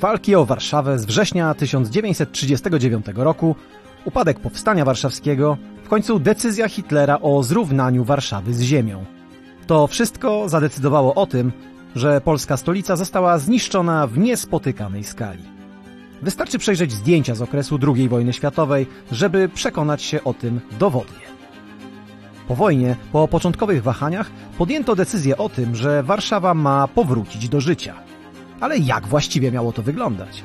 walki o Warszawę z września 1939 roku, upadek powstania warszawskiego, w końcu decyzja Hitlera o zrównaniu Warszawy z ziemią. To wszystko zadecydowało o tym, że polska stolica została zniszczona w niespotykanej skali. Wystarczy przejrzeć zdjęcia z okresu II wojny światowej, żeby przekonać się o tym dowodnie. Po wojnie, po początkowych wahaniach, podjęto decyzję o tym, że Warszawa ma powrócić do życia. Ale jak właściwie miało to wyglądać?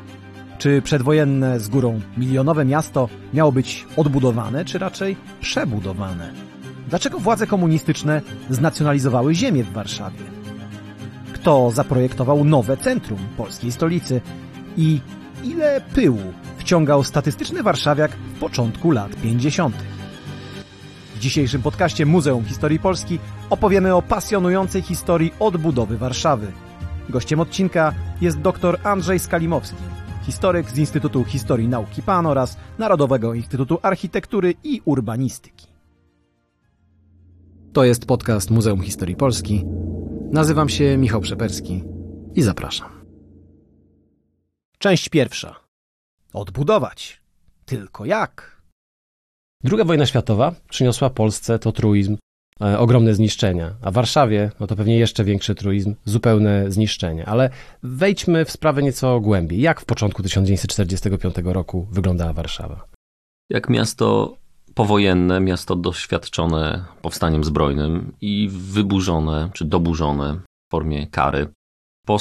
Czy przedwojenne z górą milionowe miasto miało być odbudowane, czy raczej przebudowane? Dlaczego władze komunistyczne znacjonalizowały ziemię w Warszawie? Kto zaprojektował nowe centrum polskiej stolicy? I ile pyłu wciągał statystyczny warszawiak w początku lat 50. W dzisiejszym podcaście Muzeum Historii Polski opowiemy o pasjonującej historii odbudowy Warszawy. Gościem odcinka jest dr Andrzej Skalimowski, historyk z Instytutu Historii Nauki PAN oraz Narodowego Instytutu Architektury i Urbanistyki. To jest podcast Muzeum Historii Polski. Nazywam się Michał Przeperski i zapraszam. Część pierwsza. Odbudować. Tylko jak? Druga wojna światowa przyniosła Polsce to truizm, ogromne zniszczenia, a Warszawie no to pewnie jeszcze większy truizm, zupełne zniszczenie. Ale wejdźmy w sprawę nieco głębiej. Jak w początku 1945 roku wyglądała Warszawa? Jak miasto powojenne, miasto doświadczone powstaniem zbrojnym i wyburzone czy doburzone w formie kary. Po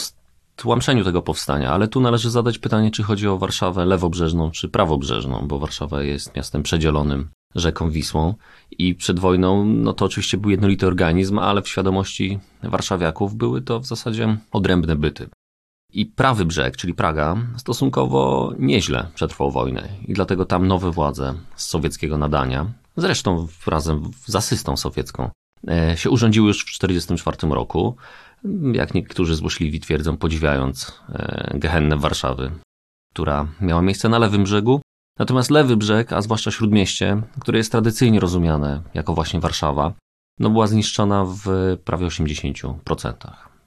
tłamszeniu tego powstania, ale tu należy zadać pytanie, czy chodzi o Warszawę lewobrzeżną czy prawobrzeżną, bo Warszawa jest miastem przedzielonym rzeką Wisłą i przed wojną, no to oczywiście był jednolity organizm, ale w świadomości warszawiaków były to w zasadzie odrębne byty. I prawy brzeg, czyli Praga, stosunkowo nieźle przetrwał wojnę i dlatego tam nowe władze z sowieckiego nadania, zresztą razem z asystą sowiecką, e, się urządziły już w 1944 roku jak niektórzy złośliwi twierdzą, podziwiając e, Gehennę Warszawy, która miała miejsce na lewym brzegu. Natomiast lewy brzeg, a zwłaszcza śródmieście, które jest tradycyjnie rozumiane jako właśnie Warszawa, no była zniszczona w prawie 80%.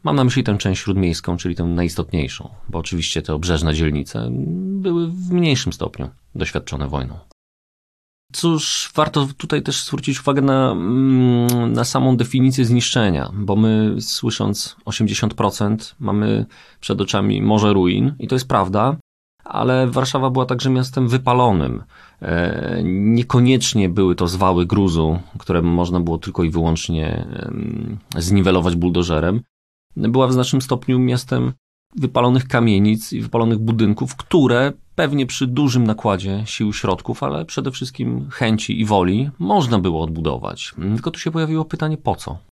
Mam na myśli tę część śródmiejską, czyli tę najistotniejszą, bo oczywiście te obrzeżne dzielnice były w mniejszym stopniu doświadczone wojną. Cóż, warto tutaj też zwrócić uwagę na, mm, na samą definicję zniszczenia, bo my słysząc 80% mamy przed oczami morze ruin i to jest prawda, ale Warszawa była także miastem wypalonym. E, niekoniecznie były to zwały gruzu, które można było tylko i wyłącznie zniwelować buldożerem. Była w znacznym stopniu miastem wypalonych kamienic i wypalonych budynków, które pewnie przy dużym nakładzie sił środków, ale przede wszystkim chęci i woli można było odbudować. Tylko tu się pojawiło pytanie po co?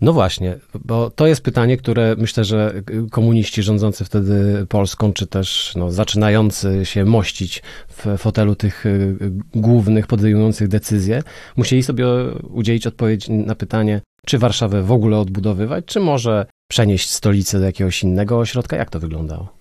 No właśnie, bo to jest pytanie, które myślę, że komuniści rządzący wtedy Polską, czy też no, zaczynający się mościć w fotelu tych y, głównych, podejmujących decyzje, musieli sobie udzielić odpowiedź na pytanie, czy Warszawę w ogóle odbudowywać, czy może przenieść stolicę do jakiegoś innego ośrodka? Jak to wyglądało?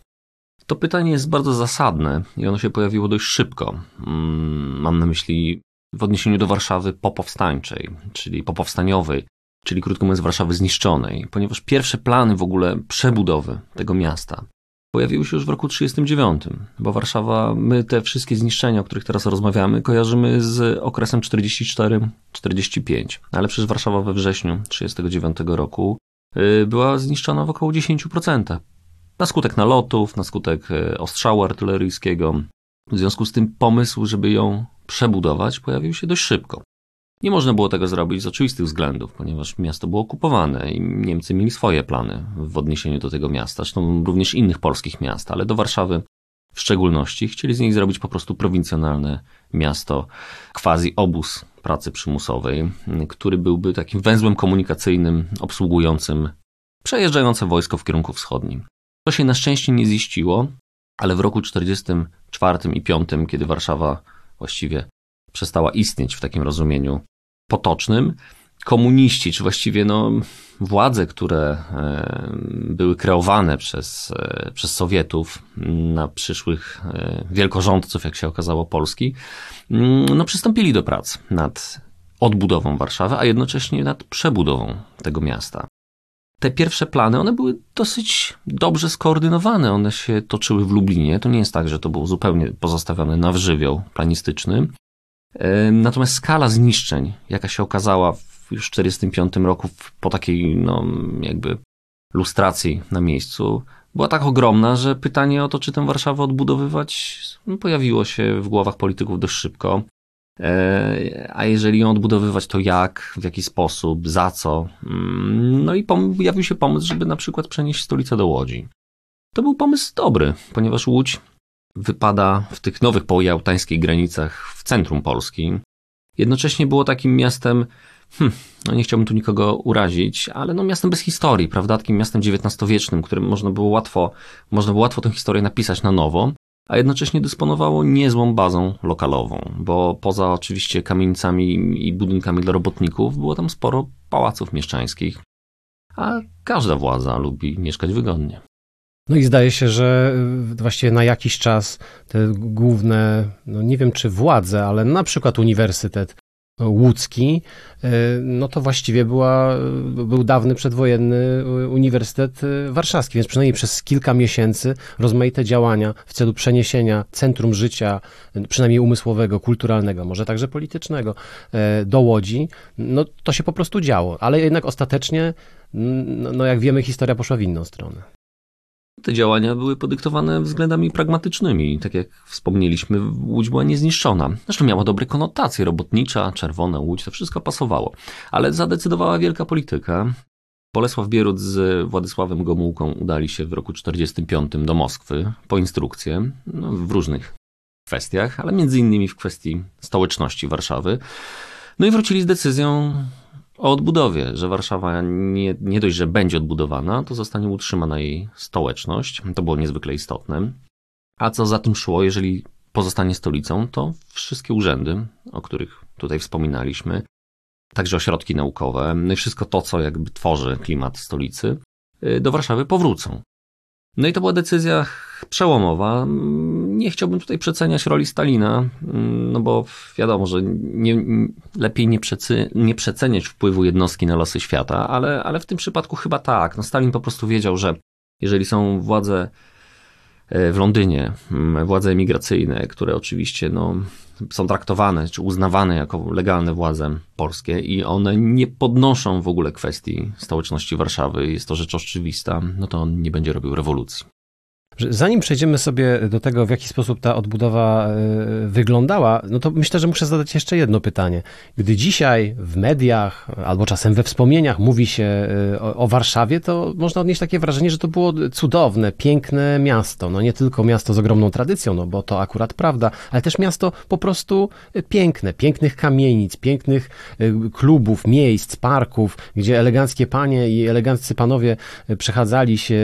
To pytanie jest bardzo zasadne i ono się pojawiło dość szybko. Mm, mam na myśli w odniesieniu do Warszawy popowstańczej, czyli popowstaniowej, czyli krótko mówiąc Warszawy zniszczonej, ponieważ pierwsze plany w ogóle przebudowy tego miasta pojawiły się już w roku 1939, bo Warszawa, my te wszystkie zniszczenia, o których teraz rozmawiamy, kojarzymy z okresem 44-45, ale przecież Warszawa we wrześniu 1939 roku y, była zniszczona w około 10%. Na skutek nalotów, na skutek y, ostrzału artyleryjskiego. W związku z tym pomysł, żeby ją przebudować, pojawił się dość szybko. Nie można było tego zrobić z oczywistych względów, ponieważ miasto było okupowane i Niemcy mieli swoje plany w odniesieniu do tego miasta, zresztą również innych polskich miast, ale do Warszawy w szczególności. Chcieli z niej zrobić po prostu prowincjonalne miasto, quasi obóz pracy przymusowej, który byłby takim węzłem komunikacyjnym obsługującym przejeżdżające wojsko w kierunku wschodnim. To się na szczęście nie ziściło, ale w roku 1944 i 1945, kiedy Warszawa właściwie przestała istnieć w takim rozumieniu potocznym. Komuniści, czy właściwie no, władze, które e, były kreowane przez, e, przez Sowietów na przyszłych e, wielkorządców, jak się okazało, Polski, mm, no, przystąpili do prac nad odbudową Warszawy, a jednocześnie nad przebudową tego miasta. te pierwsze plany, one były dosyć dobrze skoordynowane. One się toczyły w Lublinie. To nie jest tak, że to było zupełnie pozostawione na wżywioł planistyczny. Natomiast skala zniszczeń, jaka się okazała w już 1945 roku po takiej no, jakby lustracji na miejscu, była tak ogromna, że pytanie o to, czy tę Warszawę odbudowywać, no, pojawiło się w głowach polityków dość szybko. E, a jeżeli ją odbudowywać, to jak, w jaki sposób, za co? Mm, no i pojawił się pomysł, żeby na przykład przenieść stolicę do Łodzi. To był pomysł dobry, ponieważ Łódź wypada w tych nowych połojałtańskich granicach w centrum Polski. Jednocześnie było takim miastem, hmm, no nie chciałbym tu nikogo urazić, ale no miastem bez historii, prawda? Takim miastem XIX-wiecznym, którym można było łatwo, można było łatwo tę historię napisać na nowo, a jednocześnie dysponowało niezłą bazą lokalową, bo poza oczywiście kamienicami i budynkami dla robotników było tam sporo pałaców mieszczańskich, a każda władza lubi mieszkać wygodnie. No i zdaje się, że y, właściwie na jakiś czas te główne, no nie wiem czy władze, ale na przykład uniwersytet łódzki, y, no to właściwie była, był dawny przedwojenny Uniwersytet Warszawski, więc przynajmniej przez kilka miesięcy rozmaite działania w celu przeniesienia centrum życia, przynajmniej umysłowego, kulturalnego, może także politycznego, y, do Łodzi, no to się po prostu działo, ale jednak ostatecznie, no jak wiemy, historia poszła w inną stronę. Te działania były podyktowane względami pragmatycznymi. Tak jak wspomnieliśmy, Łódź była niezniszczona. Zresztą miała dobre konotacje, robotnicza, czerwona Łódź, to wszystko pasowało. Ale zadecydowała wielka polityka. Bolesław Bierut z Władysławem Gomułką udali się w roku 1945 do Moskwy po instrukcję no, w różnych kwestiach, ale między innymi w kwestii stołeczności Warszawy. No i wrócili z decyzją o odbudowie, że Warszawa nie, nie dość, że będzie odbudowana, to zostanie utrzymana jej stołeczność. To było niezwykle istotne. A co za tym szło, jeżeli pozostanie stolicą, to wszystkie urzędy, o których tutaj wspominaliśmy, także ośrodki naukowe, no wszystko to, co jakby tworzy klimat stolicy, y, do Warszawy powrócą. No i to była decyzja przełomowa. Nie chciałbym tutaj przeceniać roli Stalina, no bo wiadomo, że nie, lepiej nie, przecy, nie przeceniać wpływu jednostki na losy świata, ale, ale w tym przypadku chyba tak. No Stalin po prostu wiedział, że jeżeli są władze e, w Londynie, władze emigracyjne, które oczywiście no, są traktowane czy uznawane jako legalne władze polskie i one nie podnoszą w ogóle kwestii stołeczności Warszawy, jest to rzecz oczywista, no to on nie będzie robił rewolucji. Zanim przejdziemy sobie do tego, w jaki sposób ta odbudowa e, wyglądała, no to myślę, że muszę zadać jeszcze jedno pytanie. Gdy dzisiaj w mediach albo czasem we wspomnieniach mówi się e, o, o, Warszawie, to można odnieść takie wrażenie, że to było cudowne, piękne miasto. No nie tylko miasto z ogromną tradycją, no bo to akurat prawda, ale też miasto po prostu piękne, pięknych kamienic, pięknych e, klubów, miejsc, parków, gdzie eleganckie panie i eleganccy panowie przechadzali się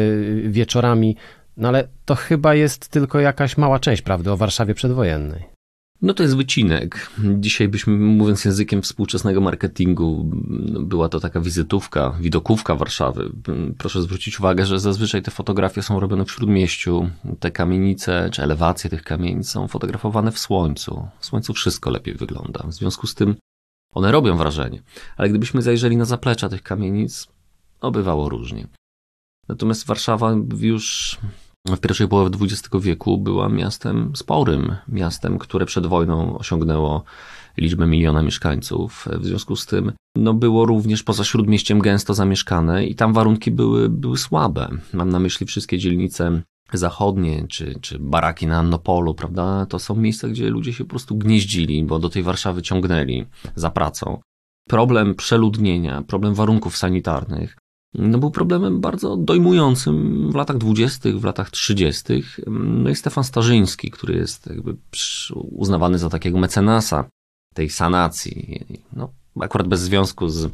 wieczorami no ale to chyba jest tylko jakaś mała część prawdy o Warszawie przedwojennej. No to jest wycinek. Dzisiaj byśmy, mówiąc językiem współczesnego marketingu, była to taka wizytówka, widokówka Warszawy. Proszę zwrócić uwagę, że zazwyczaj te fotografie są robione w śródmieściu. Te kamienice, czy elewacje tych kamienic są fotografowane w słońcu. W słońcu wszystko lepiej wygląda. W związku z tym one robią wrażenie. Ale gdybyśmy zajrzeli na zaplecza tych kamienic, obywało różnie. Natomiast Warszawa już w pierwszej połowie XX wieku była miastem sporym, miastem, które przed wojną osiągnęło liczbę miliona mieszkańców. W związku z tym no, było również poza śródmieściem gęsto zamieszkane i tam warunki były, były słabe. Mam na myśli wszystkie dzielnice zachodnie, czy, czy baraki na Annopolu, prawda? To są miejsca, gdzie ludzie się po prostu gnieździli, bo do tej Warszawy ciągnęli za pracą. Problem przeludnienia, problem warunków sanitarnych, no był problemem bardzo dojmującym w latach dwudziestych, w latach trzydziestych. No i Stefan Starzyński, który jest jakby uznawany za takiego mecenasa tej sanacji, no akurat bez związku z,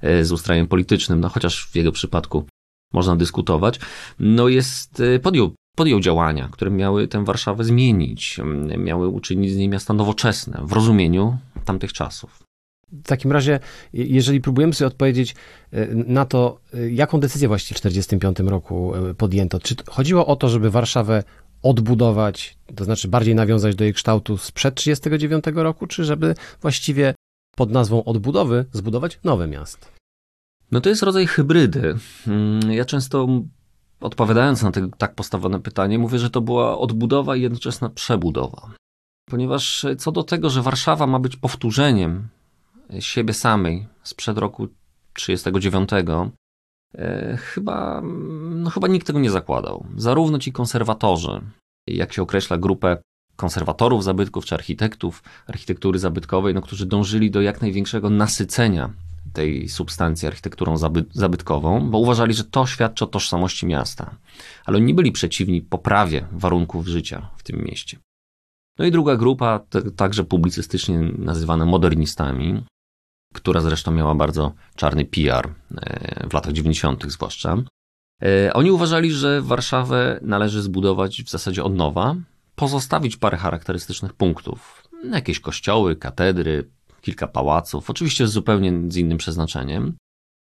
e, z ustrojem politycznym, no chociaż w jego przypadku można dyskutować, no jest, e, podjął, podjął działania, które miały tę Warszawę zmienić, miały uczynić z niej miasta nowoczesne w rozumieniu tamtych czasów. W takim razie, jeżeli próbujemy sobie odpowiedzieć e, na to, e, jaką decyzję właściwie w 1945 roku e, podjęto, czy chodziło o to, żeby Warszawę odbudować, to znaczy bardziej nawiązać do jej kształtu sprzed 1939 roku, czy żeby właściwie pod nazwą odbudowy zbudować nowe miasto? No to jest rodzaj hybrydy. Mm, ja często odpowiadając na to tak postawione pytanie, mówię, że to była odbudowa i jednoczesna przebudowa. Ponieważ co do tego, że Warszawa ma być powtórzeniem siebie samej sprzed roku 1939, e, chyba, no chyba nikt tego nie zakładał. Zarówno ci konserwatorzy, jak się określa grupę konserwatorów zabytków czy architektów architektury zabytkowej, no, którzy dążyli do jak największego nasycenia tej substancji architekturą zabytkową, bo uważali, że to świadczy o tożsamości miasta. Ale oni nie byli przeciwni poprawie warunków życia w tym mieście. No i druga grupa, także publicystycznie nazywana modernistami, która zresztą miała bardzo czarny PR e, w latach 90., zwłaszcza. E, oni uważali, że Warszawę należy zbudować w zasadzie od nowa, pozostawić parę charakterystycznych punktów. Jakieś kościoły, katedry, kilka pałaców, oczywiście zupełnie z innym przeznaczeniem,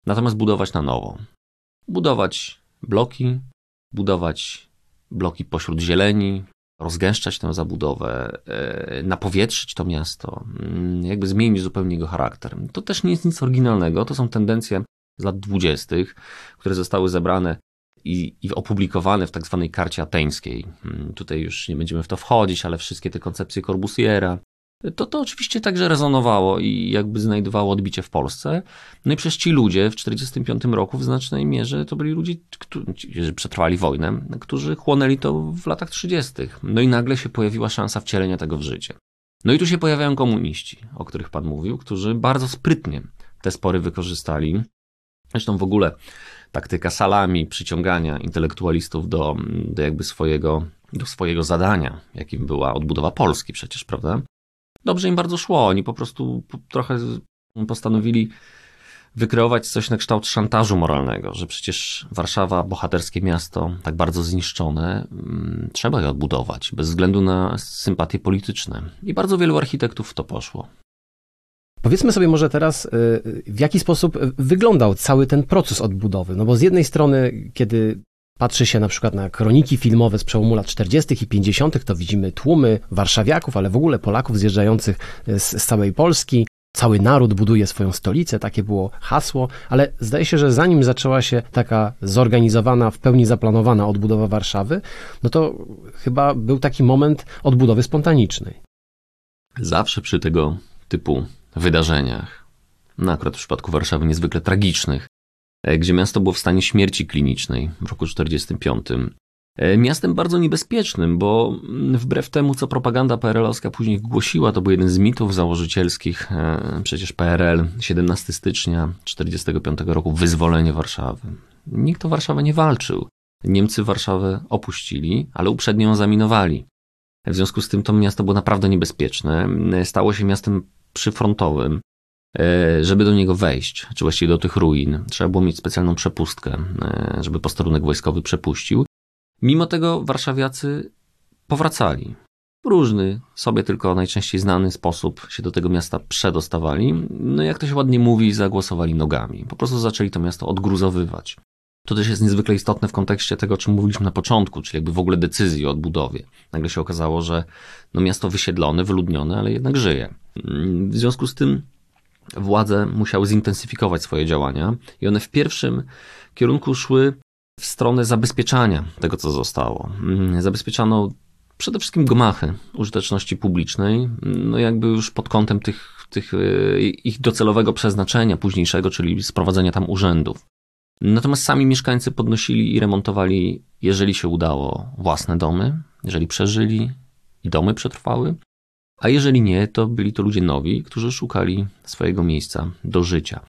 natomiast budować na nowo. Budować bloki, budować bloki pośród zieleni, rozgęszczać tę zabudowę, e, napowietrzyć to miasto, mm, jakby zmienić zupełnie jego charakter. To też nie jest nic oryginalnego, to są tendencje z lat dwudziestych, które zostały zebrane i, i opublikowane w tak zwanej karcie ateńskiej. Mm, tutaj już nie będziemy w to wchodzić, ale wszystkie te koncepcje Corbusiera, to to oczywiście także rezonowało i jakby znajdowało odbicie w Polsce. No i przez ci ludzie w 1945 roku w znacznej mierze to byli ludzie, którzy przetrwali wojnę, którzy chłonęli to w latach 30. No i nagle się pojawiła szansa wcielenia tego w życie. No i tu się pojawiają komuniści, o których pan mówił, którzy bardzo sprytnie te spory wykorzystali. Zresztą w ogóle taktyka salami, przyciągania intelektualistów do, do jakby swojego, do swojego zadania, jakim była odbudowa Polski przecież, prawda? Dobrze im bardzo szło. Oni po prostu trochę postanowili wykreować coś na kształt szantażu moralnego, że przecież Warszawa, bohaterskie miasto, tak bardzo zniszczone, mm, trzeba je odbudować, bez względu na sympatie polityczne. I bardzo wielu architektów w to poszło. Powiedzmy sobie może teraz, y, w jaki sposób wyglądał cały ten proces odbudowy. No bo z jednej strony, kiedy patrzy się na przykład na kroniki filmowe z przełomu lat 40. i 50., to widzimy tłumy warszawiaków, ale w ogóle Polaków zjeżdżających z, z całej Polski. Cały naród buduje swoją stolicę, takie było hasło, ale zdaje się, że zanim zaczęła się taka zorganizowana, w pełni zaplanowana odbudowa Warszawy, no to chyba był taki moment odbudowy spontanicznej. Zawsze przy tego typu wydarzeniach, no akurat w przypadku Warszawy niezwykle tragicznych, e, gdzie miasto było w stanie śmierci klinicznej w roku 1945. E, miastem bardzo niebezpiecznym, bo wbrew temu, co propaganda PRL-owska później głosiła, to był jeden z mitów założycielskich e, przecież PRL 17 stycznia 1945 roku, wyzwolenie Warszawy. Nikt o Warszawę nie walczył. Niemcy Warszawę opuścili, ale uprzednio ją zaminowali. W związku z tym to miasto było naprawdę niebezpieczne. Stało się miastem przyfrontowym. E, żeby do niego wejść, czy właściwie do tych ruin, trzeba było mieć specjalną przepustkę, e, żeby posterunek wojskowy przepuścił. Mimo tego warszawiacy powracali. W różny, sobie tylko najczęściej znany sposób się do tego miasta przedostawali. No jak to się ładnie mówi, zagłosowali nogami. Po prostu zaczęli to miasto odgruzowywać. To też jest niezwykle istotne w kontekście tego, o czym mówiliśmy na początku, czyli jakby w ogóle decyzji o odbudowie. Nagle się okazało, że no miasto wysiedlone, wyludnione, ale jednak żyje. W związku z tym władze musiały zintensyfikować swoje działania i one w pierwszym kierunku szły w stronę zabezpieczania tego, co zostało. Zabezpieczano przede wszystkim gmachy użyteczności publicznej, no jakby już pod kątem tych, tych e, ich docelowego przeznaczenia późniejszego, czyli sprowadzenia tam urzędów. Natomiast sami mieszkańcy podnosili i remontowali, jeżeli się udało, własne domy, jeżeli przeżyli i domy przetrwały, a jeżeli nie, to byli to ludzie nowi, którzy szukali swojego miejsca do życia.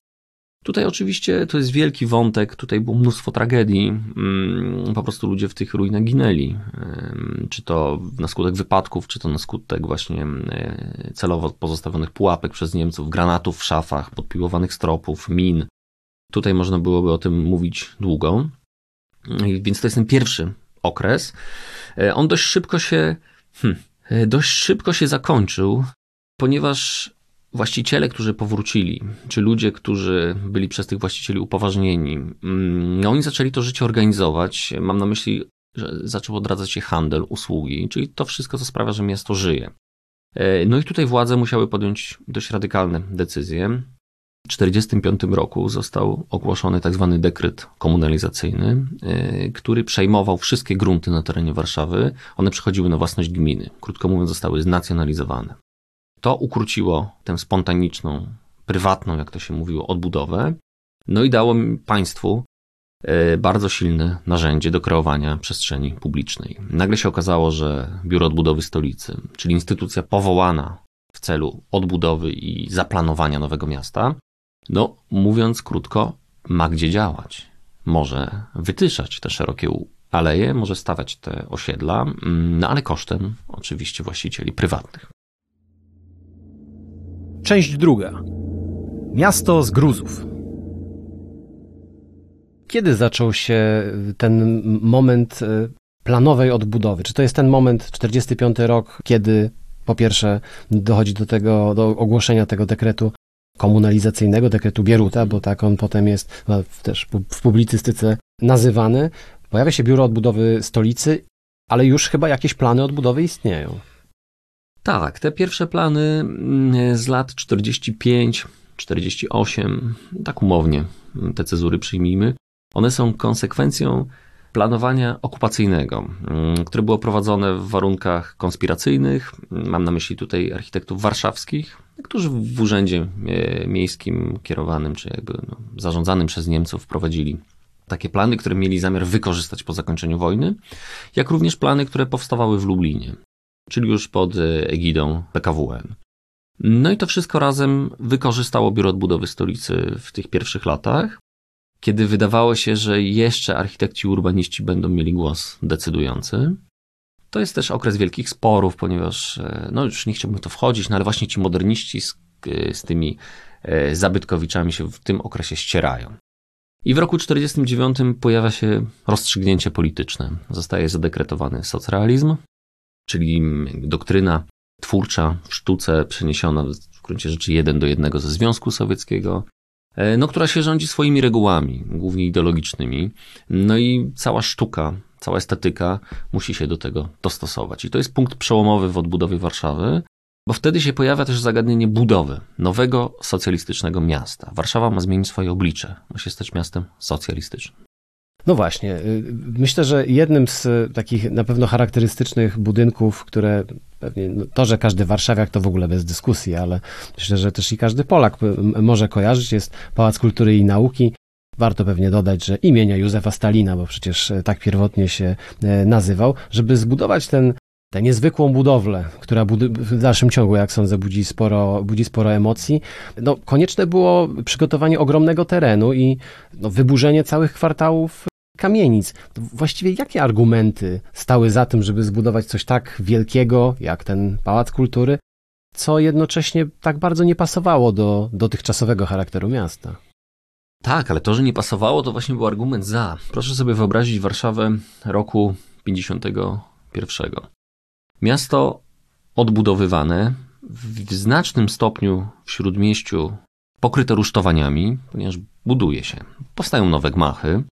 Tutaj oczywiście to jest wielki wątek, tutaj było mnóstwo tragedii, mm, po prostu ludzie w tych ruinach ginęli, czy to na skutek wypadków, czy to na skutek właśnie celowo pozostawionych pułapek przez Niemców, granatów w szafach, podpiłowanych stropów, min. Tutaj można byłoby o tym mówić długo, więc to jest ten pierwszy okres. E, on dość szybko się, hmm, dość szybko się zakończył, ponieważ właściciele, którzy powrócili, czy ludzie, którzy byli przez tych właścicieli upoważnieni, mm, no oni zaczęli to życie organizować. Mam na myśli, że zaczął odradzać się handel, usługi, czyli to wszystko, co sprawia, że miasto żyje. E, no i tutaj władze musiały podjąć dość radykalne decyzje. W 1945 roku został ogłoszony tzw. Tak dekret komunalizacyjny, y, który przejmował wszystkie grunty na terenie Warszawy. One przechodziły na własność gminy. Krótko mówiąc, zostały znacjonalizowane. To ukróciło tę spontaniczną, prywatną, jak to się mówiło, odbudowę. No i dało państwu y, bardzo silne narzędzie do kreowania przestrzeni publicznej. Nagle się okazało, że Biuro Odbudowy Stolicy, czyli instytucja powołana w celu odbudowy i zaplanowania nowego miasta, no, mówiąc krótko, ma gdzie działać. Może wytyszać te szerokie aleje, może stawiać te osiedla, mm, no ale kosztem oczywiście właścicieli prywatnych. Część druga. Miasto z gruzów. Kiedy zaczął się ten moment e, planowej odbudowy? Czy to jest ten moment, 45 rok, kiedy po pierwsze dochodzi do tego, do ogłoszenia tego dekretu komunalizacyjnego, dekretu Bieruta, bo tak on potem jest też w publicystyce nazywany. Pojawia się Biuro Odbudowy Stolicy, ale już chyba jakieś plany odbudowy istnieją. Tak, te pierwsze plany mm, z lat 45, 48, tak umownie te cezury przyjmijmy, one są konsekwencją planowania okupacyjnego, mm, które było prowadzone w warunkach konspiracyjnych. Mam na myśli tutaj architektów warszawskich, którzy w urzędzie e, miejskim kierowanym, czy jakby no, zarządzanym przez Niemców prowadzili takie plany, które mieli zamiar wykorzystać po zakończeniu wojny, jak również plany, które powstawały w Lublinie, czyli już pod e, egidą PKWN. No i to wszystko razem wykorzystało Biuro Odbudowy Stolicy w tych pierwszych latach kiedy wydawało się, że jeszcze architekci urbaniści będą mieli głos decydujący. To jest też okres wielkich sporów, ponieważ, e, no już nie chciałbym to wchodzić, no ale właśnie ci moderniści z, e, z tymi e, zabytkowiczami się w tym okresie ścierają. I w roku 1949 pojawia się rozstrzygnięcie polityczne. Zostaje zadekretowany socrealizm, czyli doktryna twórcza w sztuce przeniesiona w gruncie rzeczy jeden do jednego ze Związku Sowieckiego, no, która się rządzi swoimi regułami, głównie ideologicznymi. No i cała sztuka, cała estetyka musi się do tego dostosować. I to jest punkt przełomowy w odbudowie Warszawy, bo wtedy się pojawia też zagadnienie budowy nowego socjalistycznego miasta. Warszawa ma zmienić swoje oblicze, ma się stać miastem socjalistycznym. No właśnie. Y, myślę, że jednym z takich na pewno charakterystycznych budynków, które pewnie no to, że każdy warszawiak to w ogóle bez dyskusji, ale myślę, że też i każdy Polak może kojarzyć, jest Pałac Kultury i Nauki. Warto pewnie dodać, że imienia Józefa Stalina, bo przecież e, tak pierwotnie się e, nazywał, żeby zbudować ten tę niezwykłą budowlę, która w dalszym ciągu, jak sądzę, budzi sporo, budzi sporo emocji, no, konieczne było przygotowanie ogromnego terenu i no, wyburzenie całych kwartałów kamienic. Właściwie jakie argumenty stały za tym, żeby zbudować coś tak wielkiego, jak ten Pałac Kultury, co jednocześnie tak bardzo nie pasowało do dotychczasowego charakteru miasta? Tak, ale to, że nie pasowało, to właśnie był argument za. Proszę sobie wyobrazić Warszawę roku 51. Miasto odbudowywane, w znacznym stopniu w śródmieściu pokryte rusztowaniami, ponieważ buduje się. Powstają nowe gmachy,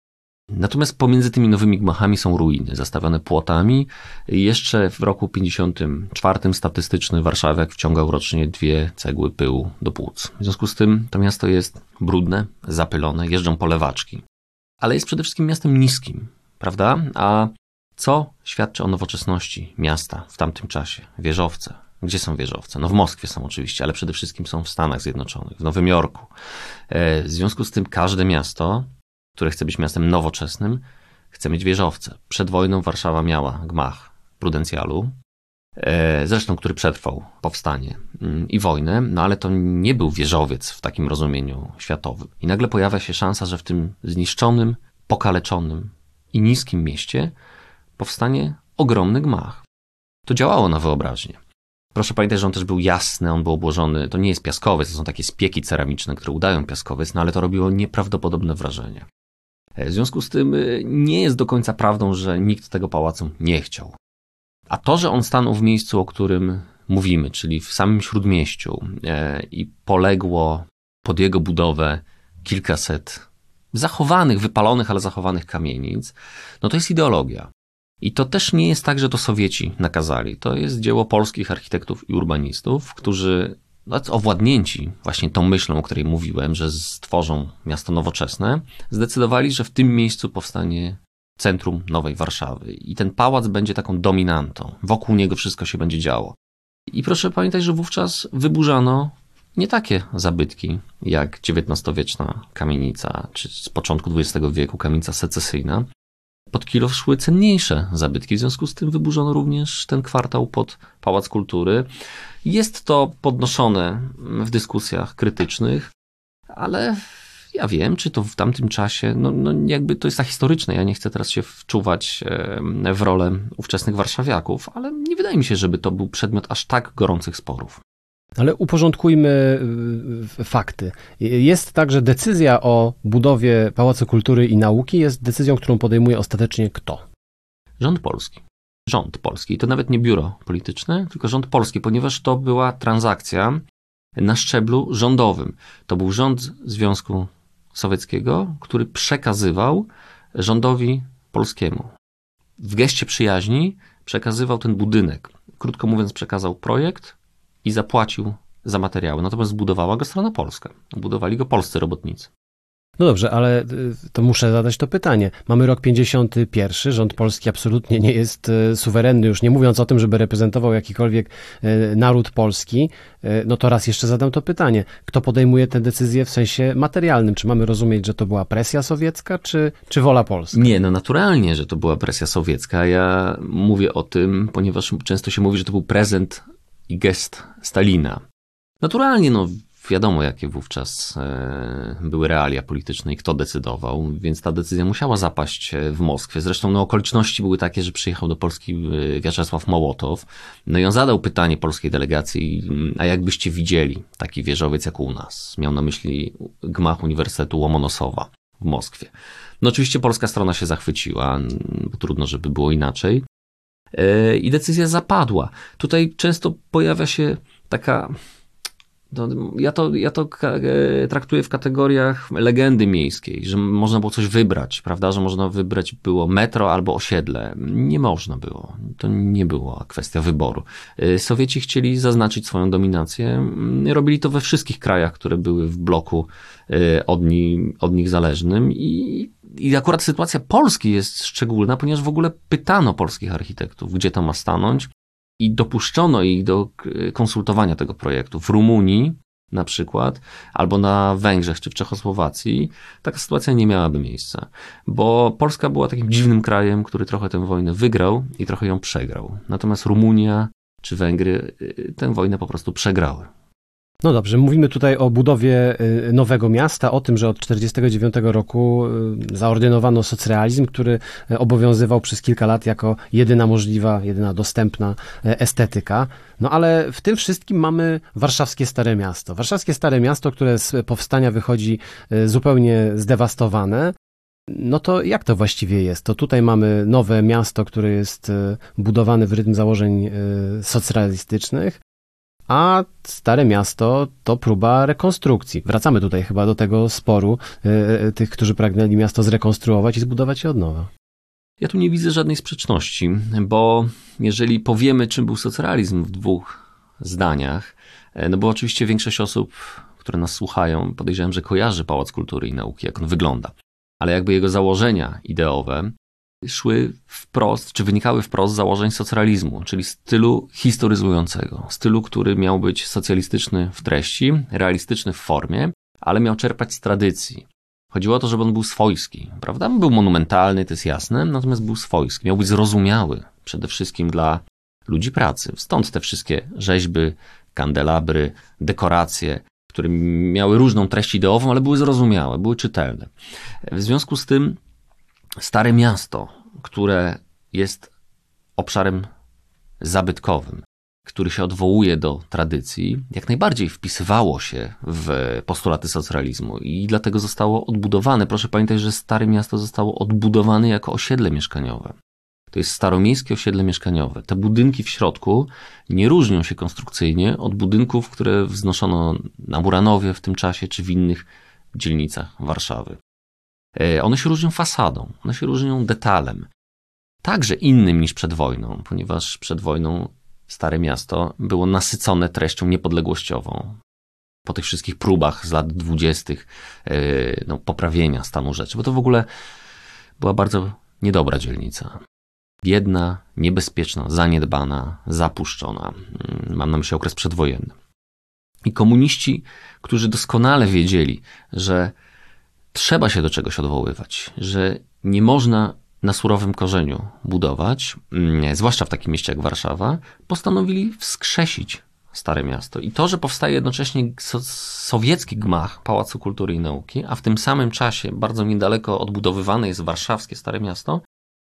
Natomiast pomiędzy tymi nowymi gmachami są ruiny, zastawione płotami. Jeszcze w roku 54 statystyczny warszawiak wciągał rocznie dwie cegły pyłu do płuc. W związku z tym to miasto jest brudne, zapylone, jeżdżą polewaczki. Ale jest przede wszystkim miastem niskim, prawda? A co świadczy o nowoczesności miasta w tamtym czasie? Wieżowce. Gdzie są wieżowce? No w Moskwie są oczywiście, ale przede wszystkim są w Stanach Zjednoczonych, w Nowym Jorku. E, w związku z tym każde miasto które chce być miastem nowoczesnym, chce mieć wieżowce. Przed wojną Warszawa miała gmach prudencjalu, e, zresztą który przetrwał powstanie mm, i wojnę, no ale to nie był wieżowiec w takim rozumieniu światowym. I nagle pojawia się szansa, że w tym zniszczonym, pokaleczonym i niskim mieście powstanie ogromny gmach. To działało na wyobraźnię. Proszę pamiętać, że on też był jasny, on był obłożony, to nie jest piaskowiec, to są takie spieki ceramiczne, które udają piaskowiec, no ale to robiło nieprawdopodobne wrażenie. W związku z tym y, nie jest do końca prawdą, że nikt tego pałacu nie chciał. A to, że on stanął w miejscu, o którym mówimy, czyli w samym śródmieściu e, i poległo pod jego budowę kilkaset zachowanych, wypalonych, ale zachowanych kamienic, no to jest ideologia. I to też nie jest tak, że to Sowieci nakazali. To jest dzieło polskich architektów i urbanistów, którzy owładnięci właśnie tą myślą, o której mówiłem, że stworzą miasto nowoczesne, zdecydowali, że w tym miejscu powstanie centrum Nowej Warszawy. I ten pałac będzie taką dominantą. Wokół niego wszystko się będzie działo. I proszę pamiętać, że wówczas wyburzano nie takie zabytki jak XIX-wieczna kamienica, czy z początku XX wieku kamienica secesyjna. Pod Kilow szły cenniejsze zabytki, w związku z tym wyburzono również ten kwartał pod Pałac Kultury. Jest to podnoszone w dyskusjach krytycznych, ale ja wiem, czy to w tamtym czasie, no, no jakby to jest tak historyczne, ja nie chcę teraz się wczuwać w rolę ówczesnych warszawiaków, ale nie wydaje mi się, żeby to był przedmiot aż tak gorących sporów. Ale uporządkujmy y, fakty. Jest tak, że decyzja o budowie Pałacu Kultury i Nauki jest decyzją, którą podejmuje ostatecznie kto? Rząd polski. Rząd polski. To nawet nie biuro polityczne, tylko rząd polski, ponieważ to była transakcja na szczeblu rządowym. To był rząd Związku Sowieckiego, który przekazywał rządowi polskiemu. W geście przyjaźni przekazywał ten budynek. Krótko mówiąc, przekazał projekt i zapłacił za materiały. Natomiast zbudowała go strona polska. Budowali go polscy robotnicy. No dobrze, ale y, to muszę zadać to pytanie. Mamy rok 51, rząd polski absolutnie nie jest y, suwerenny, już nie mówiąc o tym, żeby reprezentował jakikolwiek y, naród polski. No to raz jeszcze zadam to pytanie. Kto podejmuje tę decyzję w sensie materialnym? Czy mamy rozumieć, że to była presja sowiecka, czy, czy wola polska? Nie, no naturalnie, że to była presja sowiecka. Ja mówię o tym, ponieważ często się mówi, że to był prezent i gest Stalina. Naturalnie, no wiadomo, jakie wówczas e, były realia polityczne i kto decydował, więc ta decyzja musiała zapaść e, w Moskwie. Zresztą no, okoliczności były takie, że przyjechał do Polski e, Wiaczesław Mołotow, no i on zadał pytanie polskiej delegacji, a jakbyście widzieli taki wieżowiec jak u nas? Miał na myśli gmach Uniwersytetu Łomonosowa w Moskwie. No oczywiście polska strona się zachwyciła, trudno, żeby było inaczej. I decyzja zapadła. Tutaj często pojawia się taka no, ja to, ja to e, traktuję w kategoriach legendy miejskiej, że można było coś wybrać, prawda, że można wybrać było metro albo osiedle. Nie można było. To nie była kwestia wyboru. E, Sowieci chcieli zaznaczyć swoją dominację. Mm, robili to we wszystkich krajach, które były w bloku e, od, ni, od nich zależnym i i akurat sytuacja Polski jest szczególna, ponieważ w ogóle pytano polskich architektów, gdzie to ma stanąć i dopuszczono ich do konsultowania tego projektu. W Rumunii na przykład, albo na Węgrzech czy w Czechosłowacji, taka sytuacja nie miałaby miejsca, bo Polska była takim dziwnym krajem, który trochę tę wojnę wygrał i trochę ją przegrał. Natomiast Rumunia czy Węgry y, tę wojnę po prostu przegrały. No dobrze, mówimy tutaj o budowie y, nowego miasta, o tym, że od 1949 roku y, zaordynowano socrealizm, który y, obowiązywał przez kilka lat jako jedyna możliwa, jedyna dostępna estetyka. No ale w tym wszystkim mamy warszawskie Stare Miasto. Warszawskie Stare Miasto, które z powstania wychodzi zupełnie zdewastowane. No to jak to właściwie jest? To tutaj mamy nowe miasto, które jest budowane w rytm założeń socrealistycznych, a Stare Miasto to próba rekonstrukcji. Wracamy tutaj chyba do tego sporu y, tych, którzy pragnęli miasto zrekonstruować i zbudować je od nowa. Ja tu nie widzę żadnej sprzeczności, bo jeżeli powiemy, czym był socrealizm w dwóch zdaniach, e, no bo oczywiście większość osób, które nas słuchają, podejrzewam, że kojarzy Pałac Kultury i Nauki, jak on wygląda. Ale jakby jego założenia ideowe szły wprost, czy wynikały wprost z założeń socrealizmu, czyli stylu historyzującego, stylu, który miał być socjalistyczny w treści, realistyczny w formie, ale miał czerpać z tradycji. Chodziło o to, żeby on był swojski, prawda? Był monumentalny, to jest jasne, natomiast był swojski, miał być zrozumiały przede wszystkim dla ludzi pracy. Stąd te wszystkie rzeźby, kandelabry, dekoracje, które miały różną treść ideową, ale były zrozumiałe, były czytelne. W związku z tym Stare Miasto, które jest obszarem zabytkowym, który się odwołuje do tradycji, jak najbardziej wpisywało się w postulaty socrealizmu i dlatego zostało odbudowane. Proszę pamiętać, że Stare Miasto zostało odbudowane jako osiedle mieszkaniowe. To jest staromiejskie osiedle mieszkaniowe. Te budynki w środku nie różnią się konstrukcyjnie od budynków, które wznoszono na Muranowie w tym czasie czy w innych dzielnicach Warszawy. E, one się różnią fasadą, one się różnią detalem. Także innym niż przed wojną, ponieważ przed wojną Stare Miasto było nasycone treścią niepodległościową. Po tych wszystkich próbach z lat dwudziestych e, no, poprawienia stanu rzeczy, bo to w ogóle była bardzo niedobra dzielnica. Biedna, niebezpieczna, zaniedbana, zapuszczona. Mm, mam na myśli okres przedwojenny. I komuniści, którzy doskonale wiedzieli, że trzeba się do czegoś odwoływać, że nie można na surowym korzeniu budować, mm, zwłaszcza w takim mieście jak Warszawa, postanowili wskrzesić Stare Miasto. I to, że powstaje jednocześnie so sowiecki gmach Pałacu Kultury i Nauki, a w tym samym czasie bardzo niedaleko odbudowywane jest warszawskie Stare Miasto,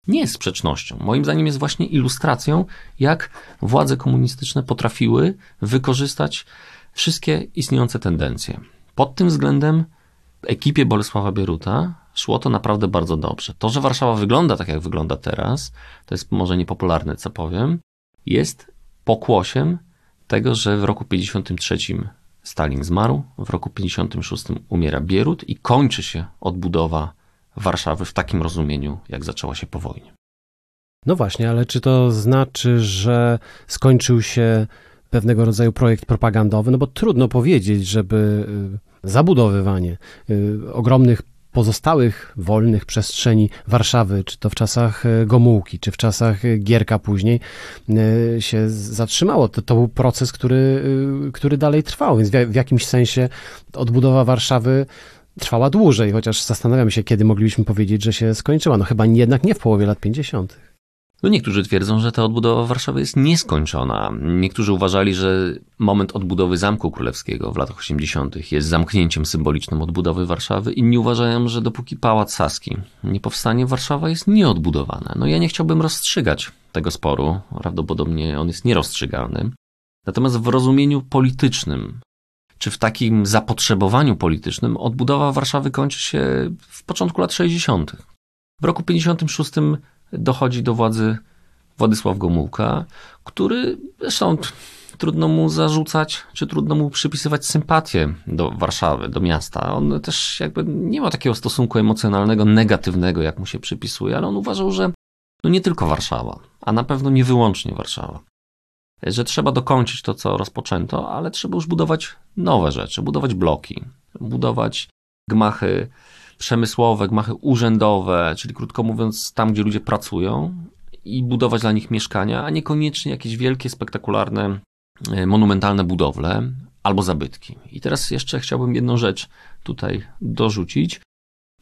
nie jest sprzecznością. Moim zdaniem jest właśnie ilustracją, jak władze komunistyczne potrafiły wykorzystać wszystkie istniejące tendencje. Pod tym względem ekipie Bolesława Bieruta szło to naprawdę bardzo dobrze. To, że Warszawa wygląda tak, jak wygląda teraz, to jest może niepopularne, co powiem, jest pokłosiem tego, że w roku 53 Stalin zmarł, w roku 56 umiera Bierut i kończy się odbudowa Warszawy w takim rozumieniu, jak zaczęła się po wojnie. No właśnie, ale czy to znaczy, że skończył się pewnego rodzaju projekt propagandowy? No bo trudno powiedzieć, żeby y, zabudowywanie y, ogromnych pozostałych wolnych przestrzeni Warszawy, czy to w czasach y, Gomułki, czy w czasach Gierka później, się zatrzymało. To, to był proces, który, który dalej trwał, więc w, w jakimś sensie odbudowa Warszawy trwała dłużej, chociaż zastanawiam się, kiedy moglibyśmy powiedzieć, że się skończyła. No chyba jednak nie w połowie lat 50. No niektórzy twierdzą, że ta odbudowa Warszawy jest nieskończona. Niektórzy uważali, że moment odbudowy Zamku Królewskiego w latach 80. jest zamknięciem symbolicznym odbudowy Warszawy. Inni uważają, że dopóki Pałac Saski nie powstanie, Warszawa jest nieodbudowana. No ja nie chciałbym rozstrzygać tego sporu. Prawdopodobnie on jest nierozstrzygalny. Natomiast w rozumieniu politycznym czy w takim zapotrzebowaniu politycznym odbudowa Warszawy kończy się w początku lat 60. W roku 56 dochodzi do władzy Władysław Gomułka, który zresztą trudno mu zarzucać, czy trudno mu przypisywać sympatię do Warszawy, do miasta. On też jakby nie ma takiego stosunku emocjonalnego, negatywnego, jak mu się przypisuje, ale on uważał, że no nie tylko Warszawa, a na pewno nie wyłącznie Warszawa że trzeba dokończyć to, co rozpoczęto, ale trzeba już budować nowe rzeczy, budować bloki, budować gmachy przemysłowe, gmachy urzędowe, czyli krótko mówiąc, tam, gdzie ludzie pracują i budować dla nich mieszkania, a niekoniecznie jakieś wielkie, spektakularne, e, monumentalne budowle albo zabytki. I teraz jeszcze chciałbym jedną rzecz tutaj dorzucić.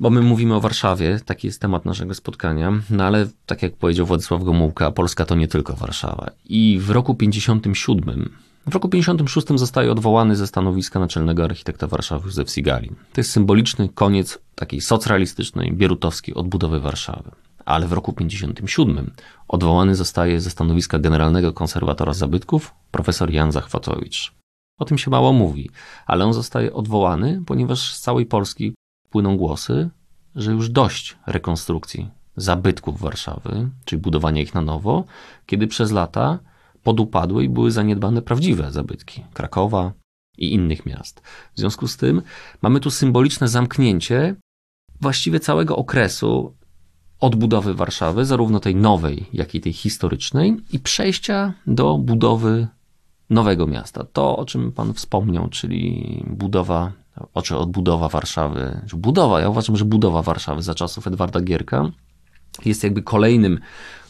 Bo my mówimy o Warszawie, taki jest temat naszego spotkania, no ale tak jak powiedział Władysław Gomułka, Polska to nie tylko Warszawa. I w roku 57, w roku 56 zostaje odwołany ze stanowiska naczelnego architekta Warszawy Józef Sigalin. To jest symboliczny koniec takiej socrealistycznej, bierutowskiej odbudowy Warszawy. Ale w roku 57 odwołany zostaje ze stanowiska generalnego konserwatora zabytków profesor Jan Zachwatowicz. O tym się mało mówi, ale on zostaje odwołany, ponieważ z całej Polski płyną głosy, że już dość rekonstrukcji zabytków Warszawy, czyli budowania ich na nowo, kiedy przez lata podupadły i były zaniedbane prawdziwe zabytki Krakowa i innych miast. W związku z tym mamy tu symboliczne zamknięcie właściwie całego okresu odbudowy Warszawy, zarówno tej nowej, jak i tej historycznej, i przejścia do budowy nowego miasta. To, o czym Pan wspomniał, czyli budowa oczy odbudowa Warszawy, budowa, ja uważam, że budowa Warszawy za czasów Edwarda Gierka jest jakby kolejnym,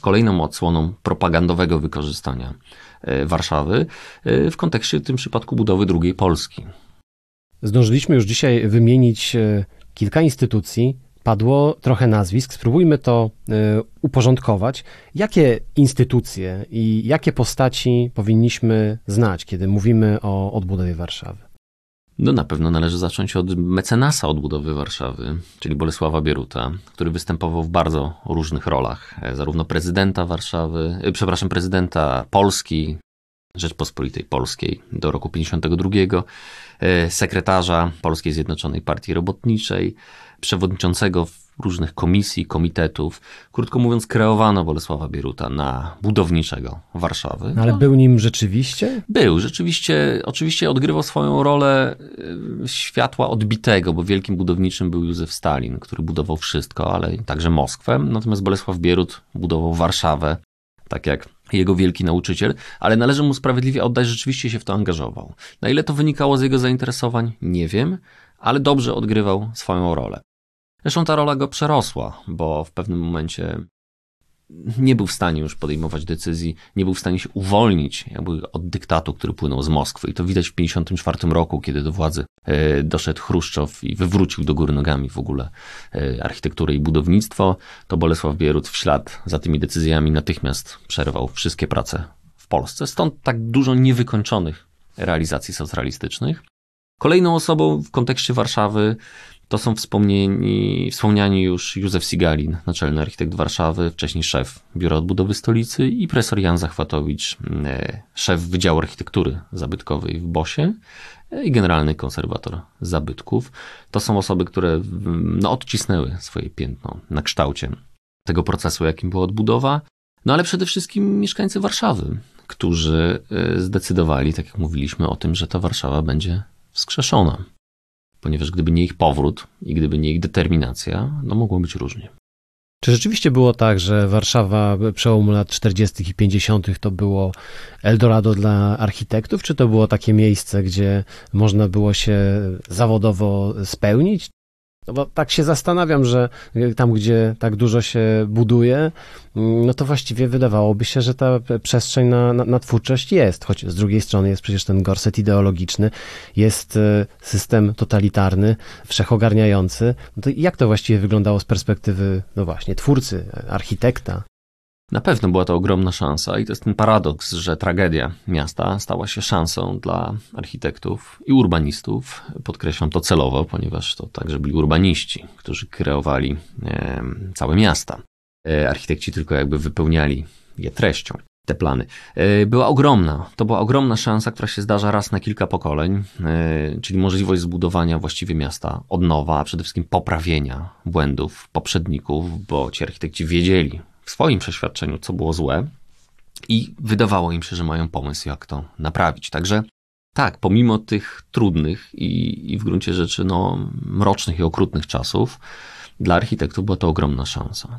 kolejną odsłoną propagandowego wykorzystania e, Warszawy e, w kontekście w tym przypadku budowy drugiej Polski. Zdążyliśmy już dzisiaj wymienić e, kilka instytucji, padło trochę nazwisk. Spróbujmy to uporządkować. Jakie instytucje i jakie postaci powinniśmy znać, kiedy mówimy o odbudowie Warszawy? No na pewno należy zacząć od mecenasa odbudowy Warszawy, czyli Bolesława Bieruta, który występował w bardzo różnych rolach, e, zarówno prezydenta Warszawy, e, przepraszam, prezydenta Polski, Rzeczpospolitej Polskiej do roku 52, e, sekretarza Polskiej Zjednoczonej Partii Robotniczej, przewodniczącego różnych komisji, komitetów. Krótko mówiąc, kreowano Bolesława Bieruta na budowniczego Warszawy. Ale był nim rzeczywiście? Był, rzeczywiście. Oczywiście odgrywał swoją rolę y, światła odbitego, bo wielkim budowniczym był Józef Stalin, który budował wszystko, ale także Moskwę. Natomiast Bolesław Bierut budował Warszawę, tak jak jego wielki nauczyciel, ale należy mu sprawiedliwie oddać, że rzeczywiście się w to angażował. Na ile to wynikało z jego zainteresowań, nie wiem, ale dobrze odgrywał swoją rolę. Zresztą ta rola go przerosła, bo w pewnym momencie nie był w stanie już podejmować decyzji, nie był w stanie się uwolnić jakby od dyktatu, który płynął z Moskwy. I to widać w 1954 roku, kiedy do władzy e, doszedł Chruszczow i wywrócił do góry nogami w ogóle e, architekturę i budownictwo, to Bolesław Bierut w ślad za tymi decyzjami natychmiast przerwał wszystkie prace w Polsce. Stąd tak dużo niewykończonych realizacji socjalistycznych. Kolejną osobą w kontekście Warszawy to są wspomnieni, wspomniani już Józef Sigalin, naczelny architekt Warszawy, wcześniej szef Biura Odbudowy Stolicy i profesor Jan Zachwatowicz, e, szef Wydziału Architektury Zabytkowej w Bosie e, i generalny konserwator zabytków. To są osoby, które no, odcisnęły swoje piętno na kształcie tego procesu, jakim była odbudowa. No ale przede wszystkim mieszkańcy Warszawy, którzy e, zdecydowali, tak jak mówiliśmy, o tym, że ta Warszawa będzie wskrzeszona ponieważ gdyby nie ich powrót i gdyby nie ich determinacja, no mogło być różnie. Czy rzeczywiście było tak, że Warszawa przełomu lat 40. i 50. to było Eldorado dla architektów, czy to było takie miejsce, gdzie można było się zawodowo spełnić? No bo tak się zastanawiam, że tam, gdzie tak dużo się buduje, no to właściwie wydawałoby się, że ta przestrzeń na, na, na twórczość jest, choć z drugiej strony jest przecież ten gorset ideologiczny, jest e, system totalitarny, wszechogarniający. No to jak to właściwie wyglądało z perspektywy, no właśnie, twórcy, architekta? Na pewno była to ogromna szansa i to jest ten paradoks, że tragedia miasta stała się szansą dla architektów i urbanistów. Podkreślam to celowo, ponieważ to także byli urbaniści, którzy kreowali e, całe miasta. E, architekci tylko jakby wypełniali je treścią te plany. E, była ogromna. To była ogromna szansa, która się zdarza raz na kilka pokoleń, e, czyli możliwość zbudowania właściwie miasta od nowa, a przede wszystkim poprawienia błędów poprzedników, bo ci architekci wiedzieli swoim przeświadczeniu, co było złe, i wydawało im się, że mają pomysł, jak to naprawić. Także tak, pomimo tych trudnych i, i w gruncie rzeczy no, mrocznych i okrutnych czasów, dla architektów była to ogromna szansa.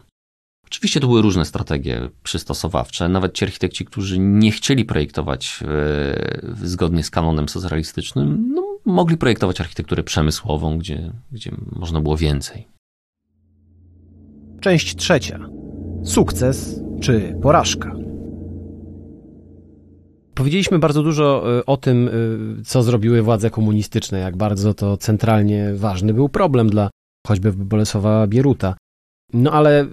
Oczywiście to były różne strategie przystosowawcze. Nawet ci architekci, którzy nie chcieli projektować e, zgodnie z kanonem socjalistycznym, no, mogli projektować architekturę przemysłową, gdzie, gdzie można było więcej. Część trzecia. Sukces czy porażka? Powiedzieliśmy bardzo dużo e, o tym, e, co zrobiły władze komunistyczne, jak bardzo to centralnie ważny był problem dla choćby Bolesława Bieruta. No ale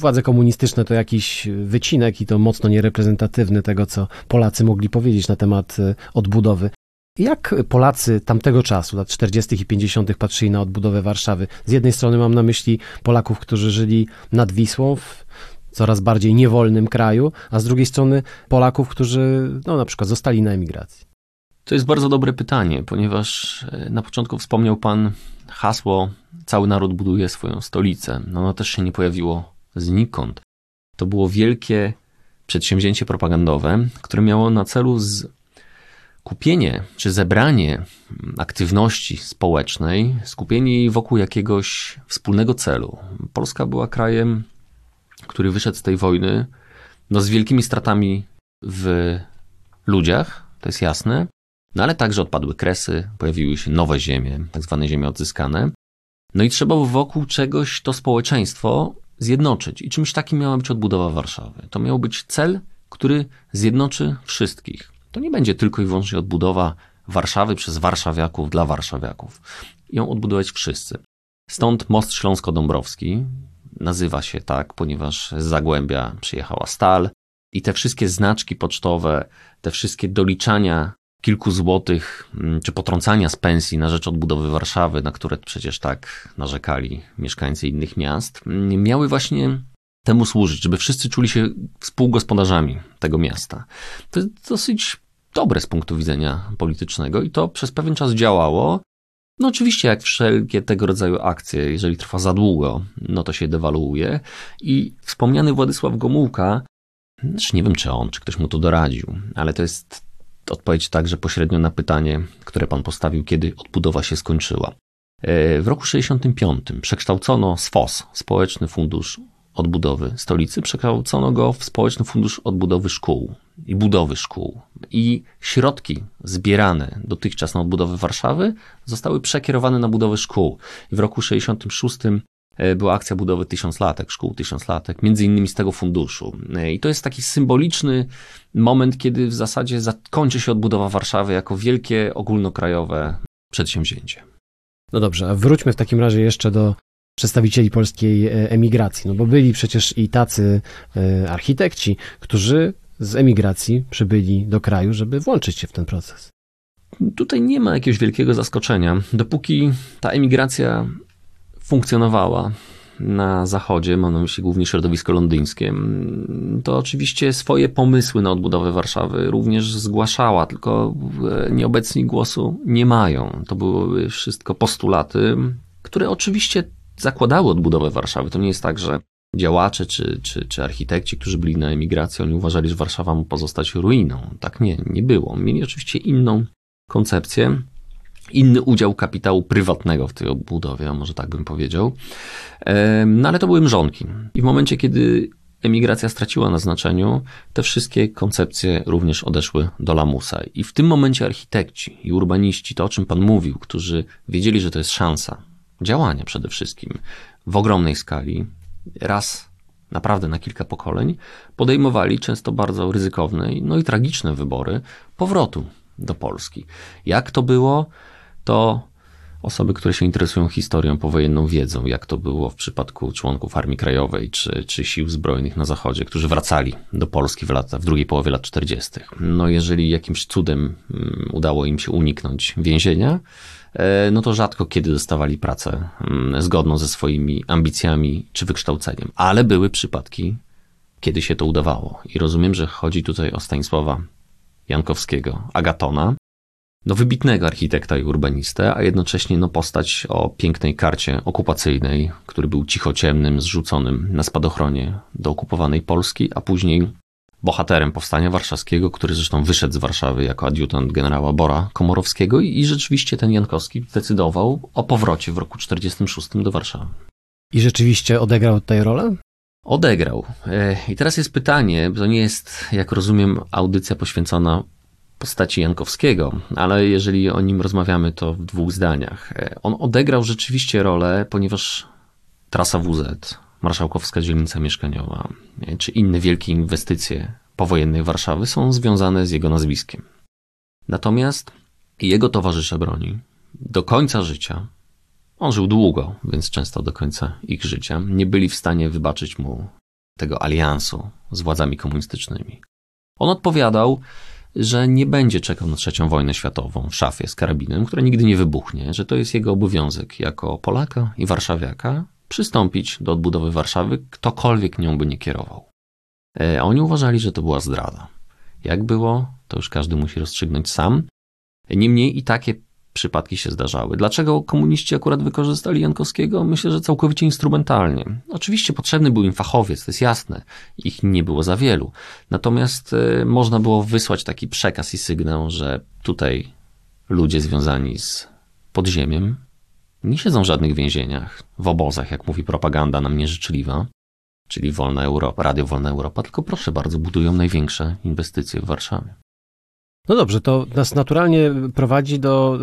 władze komunistyczne to jakiś wycinek i to mocno niereprezentatywny tego, co Polacy mogli powiedzieć na temat e, odbudowy. Jak Polacy tamtego czasu, lat 40. i 50., patrzyli na odbudowę Warszawy? Z jednej strony mam na myśli Polaków, którzy żyli nad Wisłą w coraz bardziej niewolnym kraju, a z drugiej strony Polaków, którzy no, na przykład zostali na emigracji. To jest bardzo dobre pytanie, ponieważ e, na początku wspomniał Pan hasło Cały naród buduje swoją stolicę. No ono też się nie pojawiło znikąd. To było wielkie przedsięwzięcie propagandowe, które miało na celu z kupienie czy zebranie aktywności społecznej, skupienie jej wokół jakiegoś wspólnego celu. Polska była krajem, który wyszedł z tej wojny no, z wielkimi stratami w ludziach, to jest jasne, no ale także odpadły kresy, pojawiły się nowe ziemie, tak zwane ziemie odzyskane. No i trzeba wokół czegoś to społeczeństwo zjednoczyć. I czymś takim miała być odbudowa Warszawy. To miał być cel, który zjednoczy wszystkich. To nie będzie tylko i wyłącznie odbudowa Warszawy przez warszawiaków dla warszawiaków. Ją odbudować wszyscy. Stąd most śląsko-dąbrowski nazywa się tak, ponieważ z Zagłębia przyjechała stal i te wszystkie znaczki pocztowe, te wszystkie doliczania kilku złotych, mm, czy potrącania z pensji na rzecz odbudowy Warszawy, na które przecież tak narzekali mieszkańcy innych miast, mm, miały właśnie temu służyć, żeby wszyscy czuli się współgospodarzami tego miasta. To jest dosyć dobre z punktu widzenia politycznego i to przez pewien czas działało. No oczywiście, jak wszelkie tego rodzaju akcje, jeżeli trwa za długo, no to się dewaluuje. I wspomniany Władysław Gomułka, znaczy nie wiem czy on, czy ktoś mu to doradził, ale to jest odpowiedź także pośrednio na pytanie, które pan postawił, kiedy odbudowa się skończyła. E, w roku 65 przekształcono SFOS, Społeczny Fundusz Odbudowy Stolicy przekształcono go w Społeczny Fundusz Odbudowy Szkół i Budowy Szkół. I środki zbierane dotychczas na odbudowę Warszawy zostały przekierowane na budowę szkół. I w roku 66 e, była akcja budowy tysiąclatek, szkół tysiąclatek, między innymi z tego funduszu. E, I to jest taki symboliczny moment, kiedy w zasadzie zakończy się odbudowa Warszawy jako wielkie ogólnokrajowe przedsięwzięcie. No dobrze, a wróćmy w takim razie jeszcze do przedstawicieli polskiej e, emigracji, no bo byli przecież i tacy e, architekci, którzy z emigracji przybyli do kraju, żeby włączyć się w ten proces. Tutaj nie ma jakiegoś wielkiego zaskoczenia. Dopóki ta emigracja funkcjonowała na zachodzie, mam na myśli głównie środowisko londyńskie, to oczywiście swoje pomysły na odbudowę Warszawy również zgłaszała, tylko e, nieobecni głosu nie mają. To były wszystko postulaty, które oczywiście zakładały odbudowę Warszawy. To nie jest tak, że działacze czy, czy, czy architekci, którzy byli na emigracji, oni uważali, że Warszawa ma pozostać ruiną. Tak nie, nie było. Mieli oczywiście inną koncepcję, inny udział kapitału prywatnego w tej odbudowie, a może tak bym powiedział. No ale to były mrzonki. I w momencie, kiedy emigracja straciła na znaczeniu, te wszystkie koncepcje również odeszły do lamusa. I w tym momencie architekci i urbaniści, to o czym Pan mówił, którzy wiedzieli, że to jest szansa, działania przede wszystkim w ogromnej skali, raz naprawdę na kilka pokoleń, podejmowali często bardzo ryzykowne no i tragiczne wybory powrotu do Polski. Jak to było, to osoby, które się interesują historią powojenną wiedzą, jak to było w przypadku członków Armii Krajowej czy, czy Sił Zbrojnych na Zachodzie, którzy wracali do Polski w, lata, w drugiej połowie lat 40. No jeżeli jakimś cudem mm, udało im się uniknąć więzienia, no to rzadko kiedy dostawali pracę mm, zgodną ze swoimi ambicjami czy wykształceniem. Ale były przypadki, kiedy się to udawało. I rozumiem, że chodzi tutaj o Stanisława Jankowskiego, Agatona, no wybitnego architekta i urbanistę, a jednocześnie no postać o pięknej karcie okupacyjnej, który był cichociemnym, zrzuconym na spadochronie do okupowanej Polski, a później bohaterem powstania warszawskiego, który zresztą wyszedł z Warszawy jako adiutant generała Bora Komorowskiego i, rzeczywiście ten Jankowski zdecydował o powrocie w roku 1946 do Warszawy. I rzeczywiście odegrał tutaj rolę? Odegrał. E, I teraz jest pytanie, to nie jest, jak rozumiem, audycja poświęcona postaci Jankowskiego, ale jeżeli o nim rozmawiamy, to w dwóch zdaniach. E, on odegrał rzeczywiście rolę, ponieważ trasa WZ, marszałkowska dzielnica mieszkaniowa, czy inne wielkie inwestycje powojennej Warszawy są związane z jego nazwiskiem. Natomiast jego towarzysze broni do końca życia, on żył długo, więc często do końca ich życia, nie byli w stanie wybaczyć mu tego aliansu z władzami komunistycznymi. On odpowiadał, że nie będzie czekał na trzecią wojnę światową w szafie z karabinem, która nigdy nie wybuchnie, że to jest jego obowiązek jako Polaka i Warszawiaka przystąpić do odbudowy Warszawy, ktokolwiek nią by nie kierował. E, oni uważali, że to była zdrada. Jak było, to już każdy musi rozstrzygnąć sam. Niemniej i takie przypadki się zdarzały. Dlaczego komuniści akurat wykorzystali Jankowskiego? Myślę, że całkowicie instrumentalnie. Oczywiście potrzebny był im fachowiec, to jest jasne. Ich nie było za wielu. Natomiast e, można było wysłać taki przekaz i sygnał, że tutaj ludzie związani z podziemiem nie siedzą w żadnych więzieniach, w obozach, jak mówi propaganda nam nieżyczliwa, czyli Wolna Europa, Radio Wolna Europa, tylko proszę bardzo, budują największe inwestycje w Warszawie. No dobrze, to nas naturalnie prowadzi do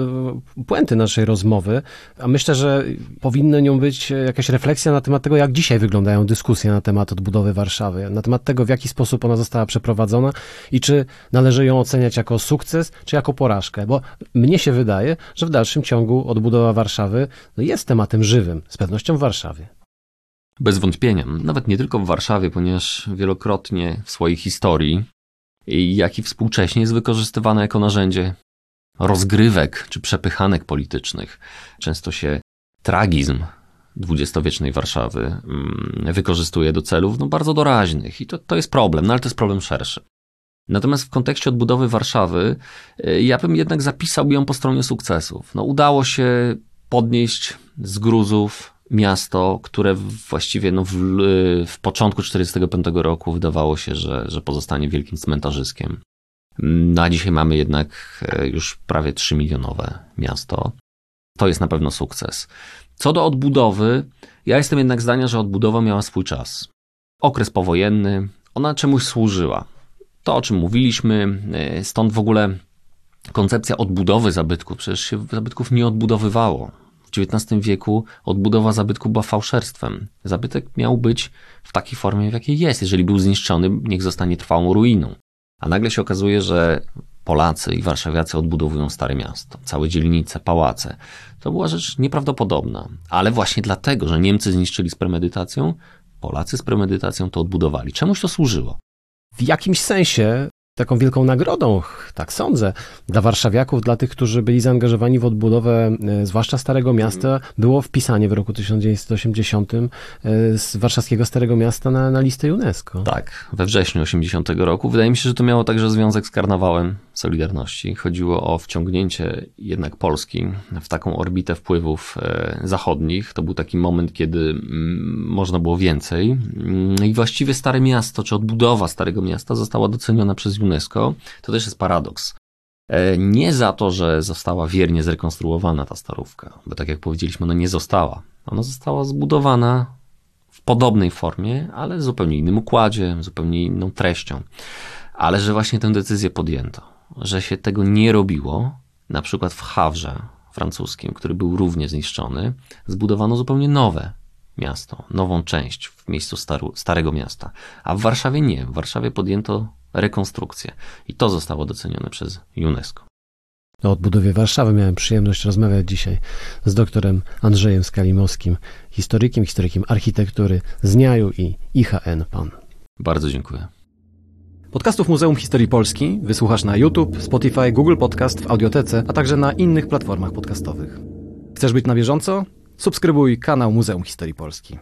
puenty naszej rozmowy, a myślę, że powinna nią być jakaś refleksja na temat tego, jak dzisiaj wyglądają dyskusje na temat odbudowy Warszawy, na temat tego, w jaki sposób ona została przeprowadzona i czy należy ją oceniać jako sukces, czy jako porażkę, bo mnie się wydaje, że w dalszym ciągu odbudowa Warszawy no jest tematem żywym, z pewnością w Warszawie. Bez wątpienia, nawet nie tylko w Warszawie, ponieważ wielokrotnie w swojej historii jak i współcześnie jest wykorzystywane jako narzędzie rozgrywek czy przepychanek politycznych. Często się tragizm dwudziestowiecznej Warszawy mm, wykorzystuje do celów no, bardzo doraźnych i to, to jest problem, no ale to jest problem szerszy. Natomiast w kontekście odbudowy Warszawy, y, ja bym jednak zapisał ją po stronie sukcesów. No, udało się podnieść z gruzów miasto, które właściwie no w, w początku 1945 roku wydawało się, że, że pozostanie wielkim cmentarzyskiem. No a dzisiaj mamy jednak e, już prawie 3 milionowe miasto. To jest na pewno sukces. Co do odbudowy, ja jestem jednak zdania, że odbudowa miała swój czas. okres powojenny, ona czemuś służyła. To, o czym mówiliśmy, e, stąd w ogóle koncepcja odbudowy zabytków. Przecież się zabytków nie odbudowywało. XIX wieku odbudowa zabytku była fałszerstwem. Zabytek miał być w takiej formie, w jakiej jest. Jeżeli był zniszczony, niech zostanie trwałą ruiną. A nagle się okazuje, że Polacy i warszawiacy odbudowują Stare Miasto, całe dzielnice, pałace. To była rzecz nieprawdopodobna. Ale właśnie dlatego, że Niemcy zniszczyli z premedytacją, Polacy z premedytacją to odbudowali. Czemuś to służyło? W jakimś sensie taką wielką nagrodą, tak sądzę, dla warszawiaków, dla tych, którzy byli zaangażowani w odbudowę, e, zwłaszcza Starego Miasta, było wpisanie w roku 1980 e, z warszawskiego Starego Miasta na, na listę UNESCO. Tak, we wrześniu 80 roku. Wydaje mi się, że to miało także związek z karnawałem Solidarności. Chodziło o wciągnięcie jednak Polski w taką orbitę wpływów e, zachodnich. To był taki moment, kiedy mm, można było więcej. Mm, I właściwie Stare Miasto, czy odbudowa Starego Miasta została doceniona przez UNESCO. To też jest paradoks. E, nie za to, że została wiernie zrekonstruowana ta starówka, bo tak jak powiedzieliśmy, ona nie została. Ona została zbudowana w podobnej formie, ale w zupełnie innym układzie, zupełnie inną treścią. Ale że właśnie tę decyzję podjęto że się tego nie robiło, na przykład w Hawrze francuskim, który był równie zniszczony, zbudowano zupełnie nowe miasto, nową część w miejscu staru, Starego Miasta. A w Warszawie nie. W Warszawie podjęto rekonstrukcję i to zostało docenione przez UNESCO. O odbudowie Warszawy miałem przyjemność rozmawiać dzisiaj z doktorem Andrzejem Skalimowskim, historykiem, historykiem architektury z NIAU i IHN PAN. Bardzo dziękuję. Podcastów Muzeum Historii Polski wysłuchasz na YouTube, Spotify, Google Podcast, w Audiotece, a także na innych platformach podcastowych. Chcesz być na bieżąco? Subskrybuj kanał Muzeum Historii Polski.